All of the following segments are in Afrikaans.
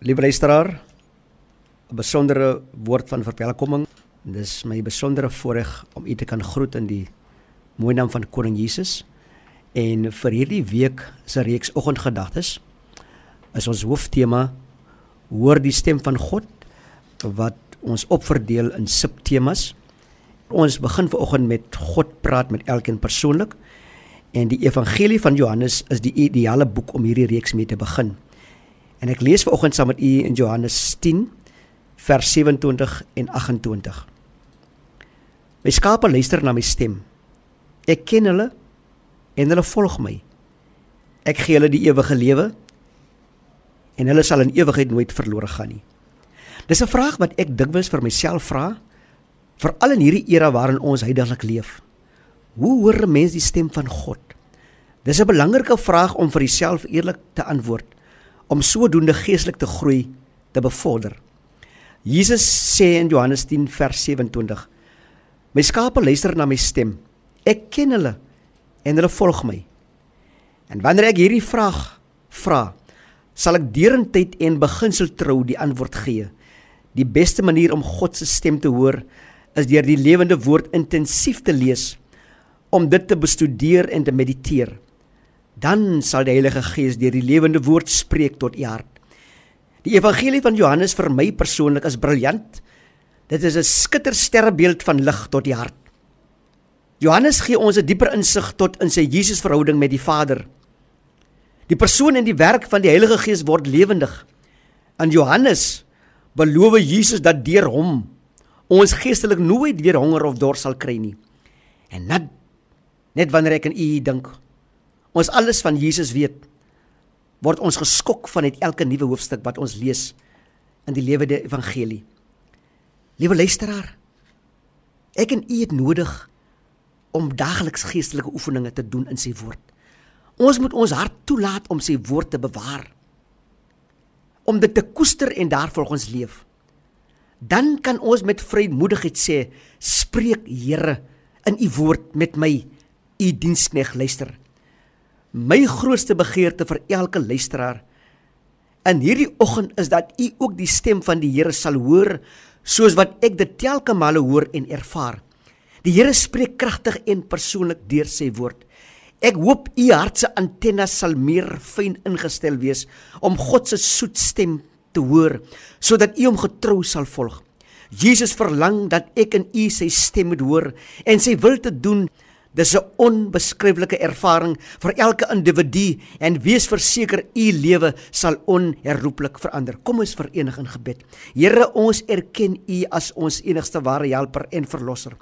Liewe luisteraar, 'n besondere woord van verwelkoming. Dis my besondere voorreg om u te kan groet in die mooi naam van Koning Jesus. En vir hierdie week se reeks oggendgedagtes is ons hooftema hoor die stem van God wat ons opverdeel in subtemas. Ons begin vanoggend met God praat met elkeen persoonlik en die evangelie van Johannes is die ideale boek om hierdie reeks mee te begin. En ek lees vanoggend saam met u in Johannes 10 vers 27 en 28. My skape luister na my stem. Ek ken hulle en hulle volg my. Ek gee hulle die ewige lewe en hulle sal in ewigheid nooit verlore gaan nie. Dis 'n vraag wat ek dikwels vir myself vra, veral in hierdie era waarin ons heidaglik leef. Hoe hoor 'n mens die stem van God? Dis 'n belangrike vraag om vir jouself eerlik te antwoord om sodoende geestelik te groei te bevorder. Jesus sê in Johannes 10 vers 27: My skape luister na my stem. Ek ken hulle en hulle volg my. En wanneer ek hierdie vraag vra, sal ek derentyd en beginsel trou die antwoord gee. Die beste manier om God se stem te hoor is deur die lewende woord intensief te lees, om dit te bestudeer en te mediteer dan sal die Heilige Gees deur die lewende woord spreek tot u hart. Die evangelie van Johannes vir my persoonlik is briljant. Dit is 'n skittersterrebeeld van lig tot die hart. Johannes gee ons 'n dieper insig tot in sy Jesusverhouding met die Vader. Die persoon en die werk van die Heilige Gees word lewendig. In Johannes beloof Jesus dat deur hom ons geestelik nooit weer honger of dors sal kry nie. En net net wanneer ek aan u dink, ons alles van Jesus weet, word ons geskok van net elke nuwe hoofstuk wat ons lees in die lewende evangelie. Liewe luisteraar, ek en u het nodig om daagliks geestelike oefeninge te doen in sy woord. Ons moet ons hart toelaat om sy woord te bewaar. Om dit te koester en daarvolgens leef. Dan kan ons met vrymoedigheid sê: "Spreek Here in u woord met my, u dienskneg luister." My grootste begeerte vir elke luisteraar in hierdie oggend is dat u ook die stem van die Here sal hoor soos wat ek dit telke male hoor en ervaar. Die Here spreek kragtig en persoonlik deur sy woord. Ek hoop u hart se antennes sal meer fyn ingestel wees om God se soet stem te hoor sodat u hom getrou sal volg. Jesus verlang dat ek en u sy stem moet hoor en sy wil te doen Dis 'n onbeskryflike ervaring vir elke individu en wees verseker u lewe sal onherroepelik verander. Kom ons verenig in gebed. Here, ons erken u as ons enigste ware helper en verlosser.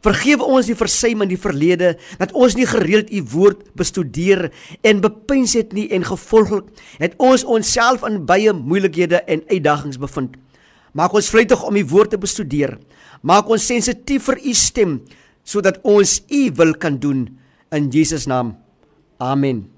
Vergewe ons die versuim in die verlede dat ons nie gereeld u woord bestudeer en bepeins het nie en gevolglik het ons onsself in baie moeilikhede en uitdagings bevind. Maak ons vlugtig om u woord te bestudeer. Maak ons sensitief vir u stem sodat ons u wil kan doen in Jesus naam. Amen.